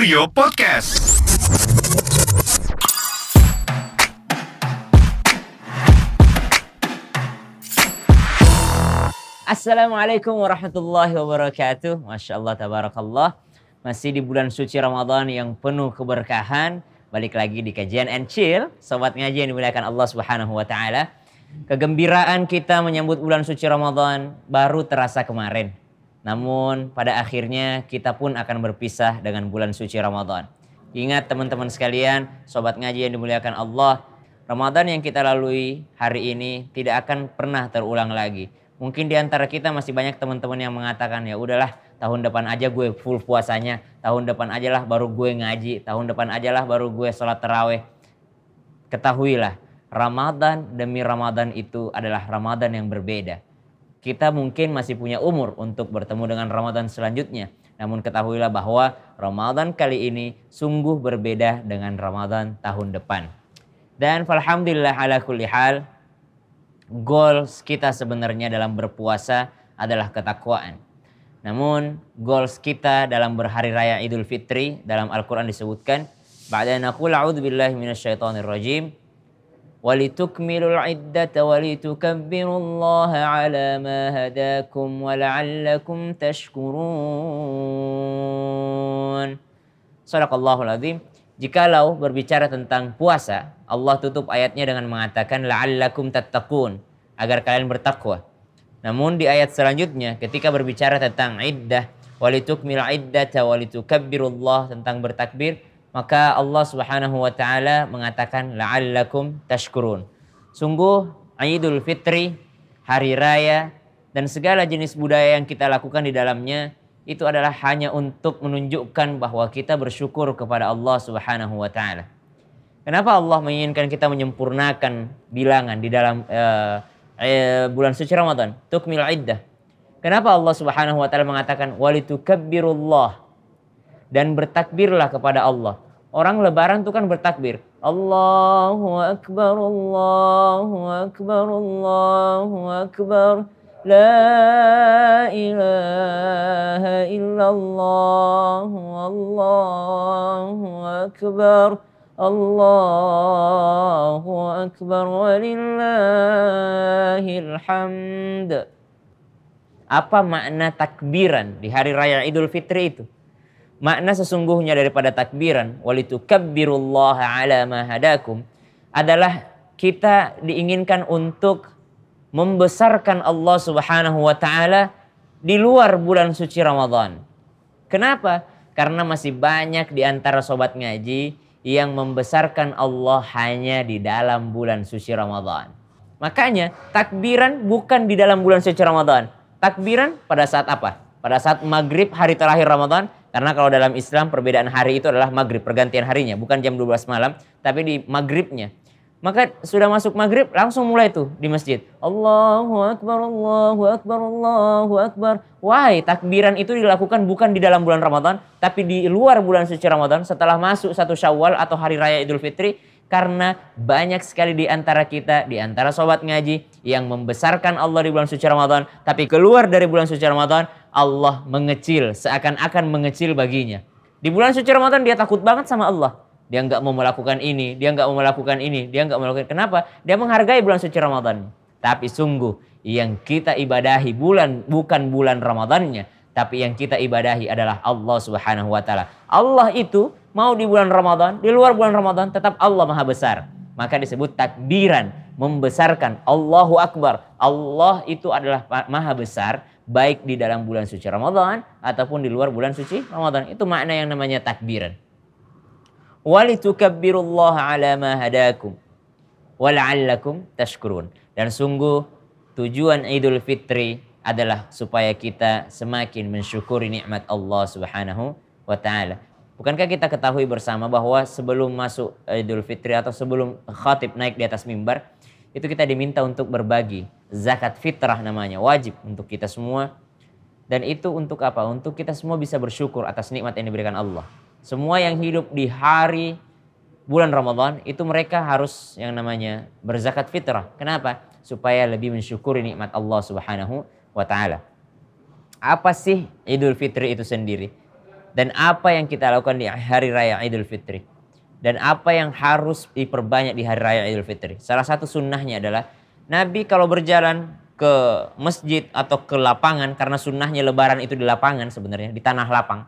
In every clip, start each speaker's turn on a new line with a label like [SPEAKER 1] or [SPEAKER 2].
[SPEAKER 1] Kurio Podcast.
[SPEAKER 2] Assalamualaikum warahmatullahi wabarakatuh. Masya Allah, tabarakallah. Masih di bulan suci Ramadan yang penuh keberkahan. Balik lagi di kajian and chill. Sobat ngaji yang dimuliakan Allah subhanahu wa ta'ala. Kegembiraan kita menyambut bulan suci Ramadan baru terasa kemarin. Namun pada akhirnya kita pun akan berpisah dengan bulan suci Ramadan. Ingat teman-teman sekalian, sobat ngaji yang dimuliakan Allah, Ramadan yang kita lalui hari ini tidak akan pernah terulang lagi. Mungkin di antara kita masih banyak teman-teman yang mengatakan ya udahlah tahun depan aja gue full puasanya, tahun depan aja lah baru gue ngaji, tahun depan aja lah baru gue sholat terawih. Ketahuilah, Ramadan demi Ramadan itu adalah Ramadan yang berbeda. Kita mungkin masih punya umur untuk bertemu dengan Ramadan selanjutnya. Namun ketahuilah bahwa Ramadan kali ini sungguh berbeda dengan Ramadan tahun depan. Dan alhamdulillah ala kulli hal, goals kita sebenarnya dalam berpuasa adalah ketakwaan. Namun goals kita dalam berhari raya Idul Fitri dalam Al-Quran disebutkan Ba'da naqul a'udhu billahi minasyaitonir rajim ولتكملوا العدة ولتكبروا الله على ما هداكم ولعلكم تشكرون Sadaqallahul azim. Jikalau berbicara tentang puasa, Allah tutup ayatnya dengan mengatakan la'allakum tattaqun, agar kalian bertakwa. Namun di ayat selanjutnya ketika berbicara tentang iddah, walitukmil iddata walitukabbirullaha tentang bertakbir, maka Allah Subhanahu wa taala mengatakan la'allakum tashkurun. Sungguh Idul Fitri, hari raya dan segala jenis budaya yang kita lakukan di dalamnya itu adalah hanya untuk menunjukkan bahwa kita bersyukur kepada Allah Subhanahu wa taala. Kenapa Allah menginginkan kita menyempurnakan bilangan di dalam uh, bulan suci Ramadan? Tukmil iddah. Kenapa Allah Subhanahu wa taala mengatakan walitukabbirullah dan bertakbirlah kepada Allah. Orang lebaran itu kan bertakbir. Allahu akbar, Allahu akbar, Allahu akbar. La ilaha illallah, Allahu akbar. Allahu akbar walillahil hamd. Apa makna takbiran di hari raya Idul Fitri itu? Makna sesungguhnya daripada takbiran walitukabbirullaha ala ma adalah kita diinginkan untuk membesarkan Allah Subhanahu wa taala di luar bulan suci Ramadan. Kenapa? Karena masih banyak di antara sobat ngaji yang membesarkan Allah hanya di dalam bulan suci Ramadan. Makanya takbiran bukan di dalam bulan suci Ramadan. Takbiran pada saat apa? Pada saat maghrib hari terakhir Ramadan. Karena kalau dalam Islam perbedaan hari itu adalah maghrib, pergantian harinya. Bukan jam 12 malam, tapi di maghribnya. Maka sudah masuk maghrib langsung mulai tuh di masjid. Allahu Akbar, Allahu Akbar, Allahu Akbar. Wahai takbiran itu dilakukan bukan di dalam bulan Ramadan. Tapi di luar bulan suci Ramadan setelah masuk satu syawal atau hari raya idul fitri. Karena banyak sekali di antara kita, di antara sobat ngaji yang membesarkan Allah di bulan suci Ramadan. Tapi keluar dari bulan suci Ramadan Allah mengecil, seakan-akan mengecil baginya. Di bulan suci Ramadan dia takut banget sama Allah. Dia nggak mau melakukan ini, dia nggak mau melakukan ini, dia nggak mau melakukan. Kenapa? Dia menghargai bulan suci Ramadan. Tapi sungguh yang kita ibadahi bulan bukan bulan Ramadannya, tapi yang kita ibadahi adalah Allah Subhanahu wa taala. Allah itu mau di bulan Ramadan, di luar bulan Ramadan tetap Allah Maha Besar. Maka disebut takbiran, membesarkan Allahu Akbar. Allah itu adalah Maha Besar baik di dalam bulan suci Ramadan ataupun di luar bulan suci Ramadan. Itu makna yang namanya takbiran. Walitukabbirullaha ala ma hadakum wala'allakum tashkurun. Dan sungguh tujuan Idul Fitri adalah supaya kita semakin mensyukuri nikmat Allah Subhanahu wa taala. Bukankah kita ketahui bersama bahwa sebelum masuk Idul Fitri atau sebelum khatib naik di atas mimbar, itu kita diminta untuk berbagi. Zakat fitrah namanya, wajib untuk kita semua. Dan itu untuk apa? Untuk kita semua bisa bersyukur atas nikmat yang diberikan Allah. Semua yang hidup di hari bulan Ramadan itu mereka harus yang namanya berzakat fitrah. Kenapa? Supaya lebih mensyukuri nikmat Allah Subhanahu wa taala. Apa sih Idul Fitri itu sendiri? Dan apa yang kita lakukan di hari raya Idul Fitri dan apa yang harus diperbanyak di hari raya Idul Fitri. Salah satu sunnahnya adalah Nabi kalau berjalan ke masjid atau ke lapangan karena sunnahnya lebaran itu di lapangan sebenarnya di tanah lapang.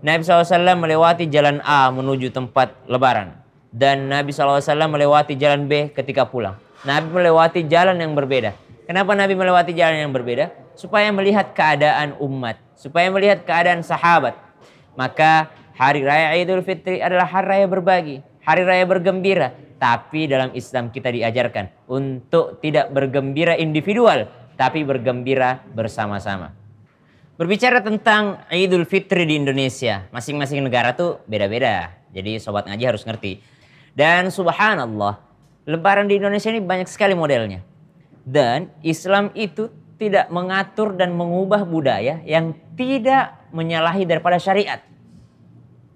[SPEAKER 2] Nabi SAW melewati jalan A menuju tempat lebaran dan Nabi SAW melewati jalan B ketika pulang. Nabi melewati jalan yang berbeda. Kenapa Nabi melewati jalan yang berbeda? Supaya melihat keadaan umat, supaya melihat keadaan sahabat. Maka hari raya Idul Fitri adalah hari raya berbagi, hari raya bergembira. Tapi dalam Islam kita diajarkan untuk tidak bergembira individual, tapi bergembira bersama-sama. Berbicara tentang Idul Fitri di Indonesia, masing-masing negara tuh beda-beda. Jadi sobat ngaji harus ngerti. Dan subhanallah, lebaran di Indonesia ini banyak sekali modelnya. Dan Islam itu tidak mengatur dan mengubah budaya yang tidak menyalahi daripada syariat.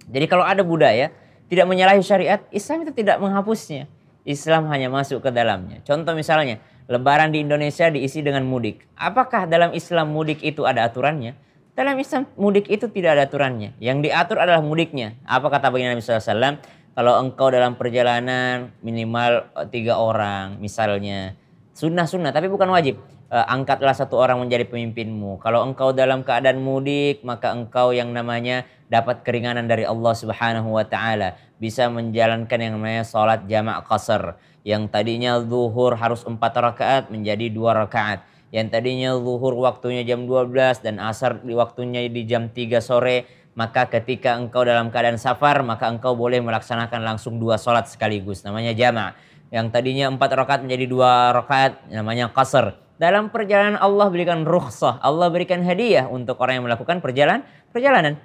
[SPEAKER 2] Jadi kalau ada budaya tidak menyalahi syariat, Islam itu tidak menghapusnya. Islam hanya masuk ke dalamnya. Contoh misalnya, lebaran di Indonesia diisi dengan mudik. Apakah dalam Islam mudik itu ada aturannya? Dalam Islam mudik itu tidak ada aturannya. Yang diatur adalah mudiknya. Apa kata baginda Nabi SAW? Kalau engkau dalam perjalanan minimal eh, tiga orang misalnya. Sunnah-sunnah tapi bukan wajib uh, angkatlah satu orang menjadi pemimpinmu. Kalau engkau dalam keadaan mudik, maka engkau yang namanya dapat keringanan dari Allah Subhanahu wa taala, bisa menjalankan yang namanya salat jamak qasar. Yang tadinya zuhur harus empat rakaat menjadi dua rakaat. Yang tadinya zuhur waktunya jam 12 dan asar di waktunya di jam 3 sore, maka ketika engkau dalam keadaan safar, maka engkau boleh melaksanakan langsung dua salat sekaligus, namanya jamak. Yang tadinya empat rakaat menjadi dua rakaat, namanya qasar dalam perjalanan Allah berikan rukhsah, Allah berikan hadiah untuk orang yang melakukan perjalanan perjalanan.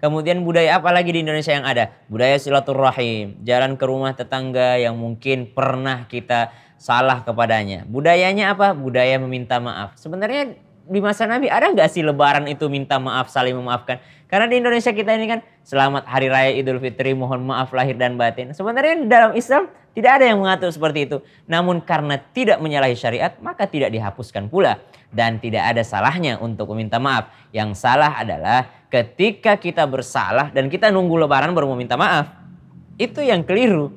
[SPEAKER 2] Kemudian budaya apa lagi di Indonesia yang ada? Budaya silaturahim, jalan ke rumah tetangga yang mungkin pernah kita salah kepadanya. Budayanya apa? Budaya meminta maaf. Sebenarnya di masa Nabi ada nggak sih lebaran itu minta maaf, saling memaafkan? Karena di Indonesia kita ini kan selamat hari raya Idul Fitri, mohon maaf lahir dan batin. Sebenarnya dalam Islam tidak ada yang mengatur seperti itu. Namun karena tidak menyalahi syariat, maka tidak dihapuskan pula. Dan tidak ada salahnya untuk meminta maaf. Yang salah adalah ketika kita bersalah dan kita nunggu lebaran baru meminta maaf. Itu yang keliru.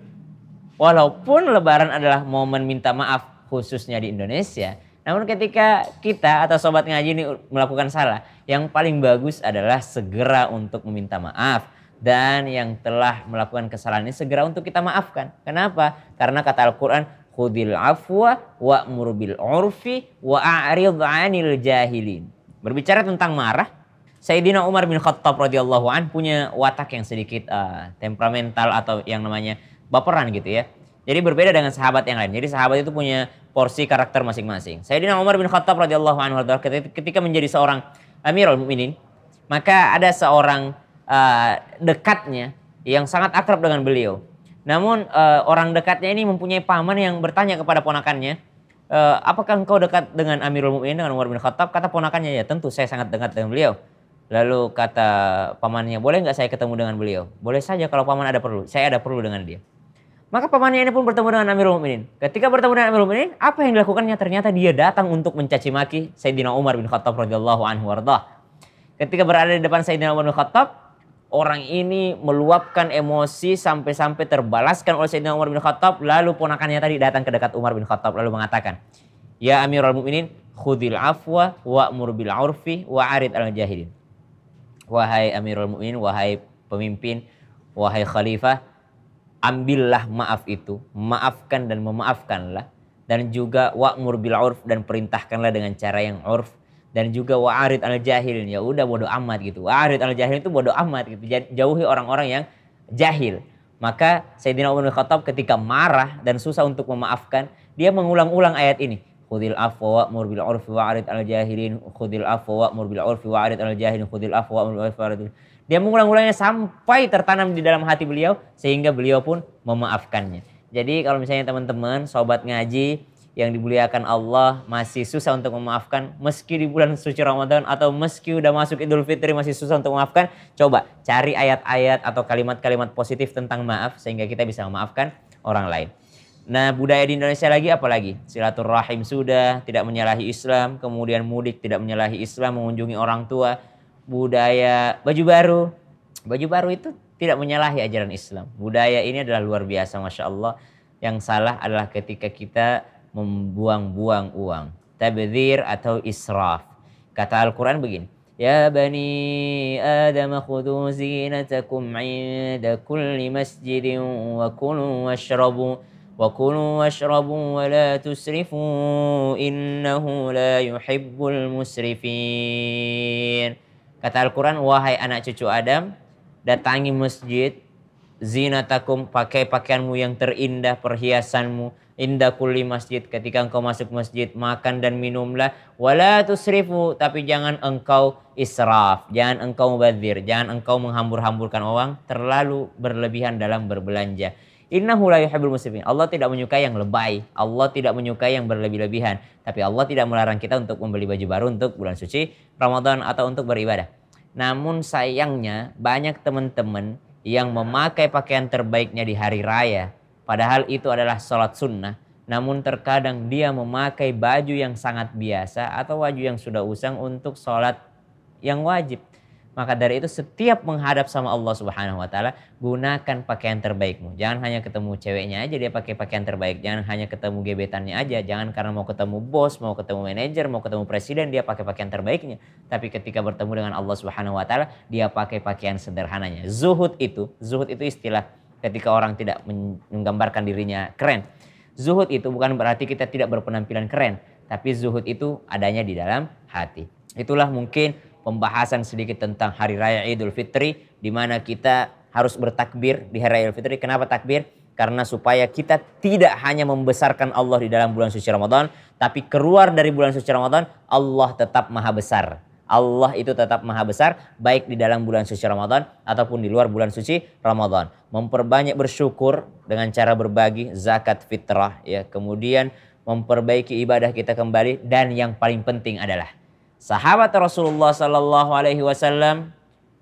[SPEAKER 2] Walaupun lebaran adalah momen minta maaf khususnya di Indonesia. Namun ketika kita atau sobat ngaji ini melakukan salah, yang paling bagus adalah segera untuk meminta maaf dan yang telah melakukan kesalahan ini segera untuk kita maafkan. Kenapa? Karena kata Al-Quran, khudil afwa wa'mur bil urfi wa'arid 'anil jahilin. Berbicara tentang marah, Sayyidina Umar bin Khattab radhiyallahu an punya watak yang sedikit uh, temperamental atau yang namanya baperan gitu ya. Jadi berbeda dengan sahabat yang lain. Jadi sahabat itu punya porsi karakter masing-masing. Sayyidina Umar bin Khattab radhiyallahu anhu ketika menjadi seorang Amirul Mukminin, maka ada seorang uh, dekatnya yang sangat akrab dengan beliau. Namun uh, orang dekatnya ini mempunyai paman yang bertanya kepada ponakannya, uh, apakah engkau dekat dengan Amirul Mukminin dengan Umar bin Khattab? Kata ponakannya ya tentu saya sangat dekat dengan beliau. Lalu kata pamannya, boleh nggak saya ketemu dengan beliau? Boleh saja kalau paman ada perlu, saya ada perlu dengan dia. Maka pamannya ini pun bertemu dengan Amirul Mukminin. Ketika bertemu dengan Amirul Mukminin, apa yang dilakukannya? Ternyata dia datang untuk mencaci maki Sayyidina Umar bin Khattab radhiyallahu anhu. Ketika berada di depan Sayyidina Umar bin Khattab, orang ini meluapkan emosi sampai-sampai terbalaskan oleh Sayyidina Umar bin Khattab. Lalu ponakannya tadi datang ke dekat Umar bin Khattab lalu mengatakan, Ya Amirul Mukminin, khudil afwa wa'mur bil urfi wa'arid al jahilin. Wahai Amirul Mukminin, wahai pemimpin, wahai khalifah, ambillah maaf itu, maafkan dan memaafkanlah dan juga wa'mur bil urf dan perintahkanlah dengan cara yang urf dan juga wa'arid al jahil ya udah bodoh amat gitu. Wa'arid al jahil itu bodoh amat gitu. Jauhi orang-orang yang jahil. Maka Sayyidina Umar bin Khattab ketika marah dan susah untuk memaafkan dia mengulang-ulang ayat ini. Khudil afwa wa'mur bil urfi wa'arid al jahilin. Khudil afwa wa'mur bil urfi wa'arid al jahilin. Khudil afwa wa'mur bil urfi dia mengulang-ulangnya sampai tertanam di dalam hati beliau sehingga beliau pun memaafkannya. Jadi kalau misalnya teman-teman sobat ngaji yang dimuliakan Allah masih susah untuk memaafkan meski di bulan suci Ramadan atau meski udah masuk Idul Fitri masih susah untuk memaafkan coba cari ayat-ayat atau kalimat-kalimat positif tentang maaf sehingga kita bisa memaafkan orang lain nah budaya di Indonesia lagi apa lagi silaturahim sudah tidak menyalahi Islam kemudian mudik tidak menyalahi Islam mengunjungi orang tua budaya baju baru. Baju baru itu tidak menyalahi ajaran Islam. Budaya ini adalah luar biasa, masya Allah. Yang salah adalah ketika kita membuang-buang uang. Tabdir atau israf. Kata Al-Quran begini. Ya bani Adam khudu zinatakum inda kulli masjidin wa kulu washrabu wa kulu washrabu wa la tusrifu innahu la yuhibbul musrifin. Kata Al-Quran, wahai anak cucu Adam, datangi masjid, zinatakum, pakai pakaianmu yang terindah, perhiasanmu, indah kulli masjid. Ketika engkau masuk masjid, makan dan minumlah. Wala tusrifu, tapi jangan engkau israf, jangan engkau mubadzir, jangan engkau menghambur-hamburkan uang, terlalu berlebihan dalam berbelanja. Innahu la yuhibbul musrifin. Allah tidak menyukai yang lebay. Allah tidak menyukai yang berlebih-lebihan. Tapi Allah tidak melarang kita untuk membeli baju baru untuk bulan suci Ramadan atau untuk beribadah. Namun sayangnya banyak teman-teman yang memakai pakaian terbaiknya di hari raya. Padahal itu adalah sholat sunnah. Namun terkadang dia memakai baju yang sangat biasa atau baju yang sudah usang untuk sholat yang wajib. Maka dari itu setiap menghadap sama Allah Subhanahu wa taala, gunakan pakaian terbaikmu. Jangan hanya ketemu ceweknya aja dia pakai pakaian terbaik. Jangan hanya ketemu gebetannya aja. Jangan karena mau ketemu bos, mau ketemu manajer, mau ketemu presiden dia pakai pakaian terbaiknya. Tapi ketika bertemu dengan Allah Subhanahu wa taala, dia pakai pakaian sederhananya. Zuhud itu, zuhud itu istilah ketika orang tidak menggambarkan dirinya keren. Zuhud itu bukan berarti kita tidak berpenampilan keren, tapi zuhud itu adanya di dalam hati. Itulah mungkin pembahasan sedikit tentang hari raya Idul Fitri di mana kita harus bertakbir di hari raya Idul Fitri. Kenapa takbir? Karena supaya kita tidak hanya membesarkan Allah di dalam bulan suci Ramadan, tapi keluar dari bulan suci Ramadan, Allah tetap maha besar. Allah itu tetap maha besar, baik di dalam bulan suci Ramadan ataupun di luar bulan suci Ramadan. Memperbanyak bersyukur dengan cara berbagi zakat fitrah, ya. Kemudian memperbaiki ibadah kita kembali dan yang paling penting adalah Sahabat Rasulullah Sallallahu Alaihi Wasallam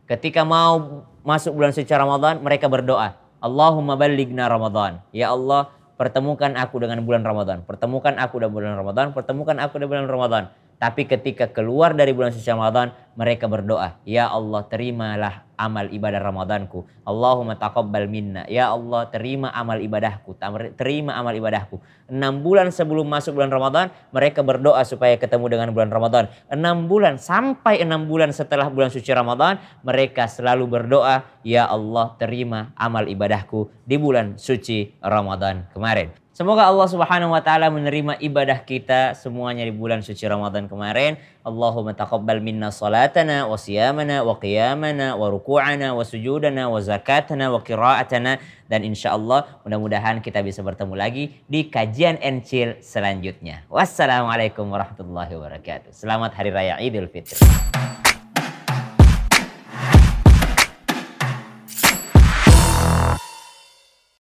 [SPEAKER 2] ketika mau masuk bulan suci Ramadan mereka berdoa, Allahumma balighna Ramadan. Ya Allah, pertemukan aku dengan bulan Ramadan. Pertemukan aku dengan bulan Ramadan. Pertemukan aku dengan bulan Ramadan. Tapi ketika keluar dari bulan suci Ramadan, mereka berdoa, "Ya Allah, terimalah amal ibadah Ramadanku. Allahumma taqabbal minna. Ya Allah, terima amal ibadahku, terima amal ibadahku." Enam bulan sebelum masuk bulan Ramadan, mereka berdoa supaya ketemu dengan bulan Ramadan. Enam bulan sampai enam bulan setelah bulan suci Ramadan, mereka selalu berdoa, "Ya Allah, terima amal ibadahku di bulan suci Ramadan kemarin." Semoga Allah Subhanahu wa taala menerima ibadah kita semuanya di bulan suci Ramadan kemarin. Allahumma taqabbal minna salatana wa siyamana wa qiyamana wa ruku'ana wa sujudana wa zakatana wa qira'atana dan insyaallah mudah-mudahan kita bisa bertemu lagi di kajian Encil selanjutnya. Wassalamualaikum warahmatullahi wabarakatuh. Selamat hari raya Idul Fitri.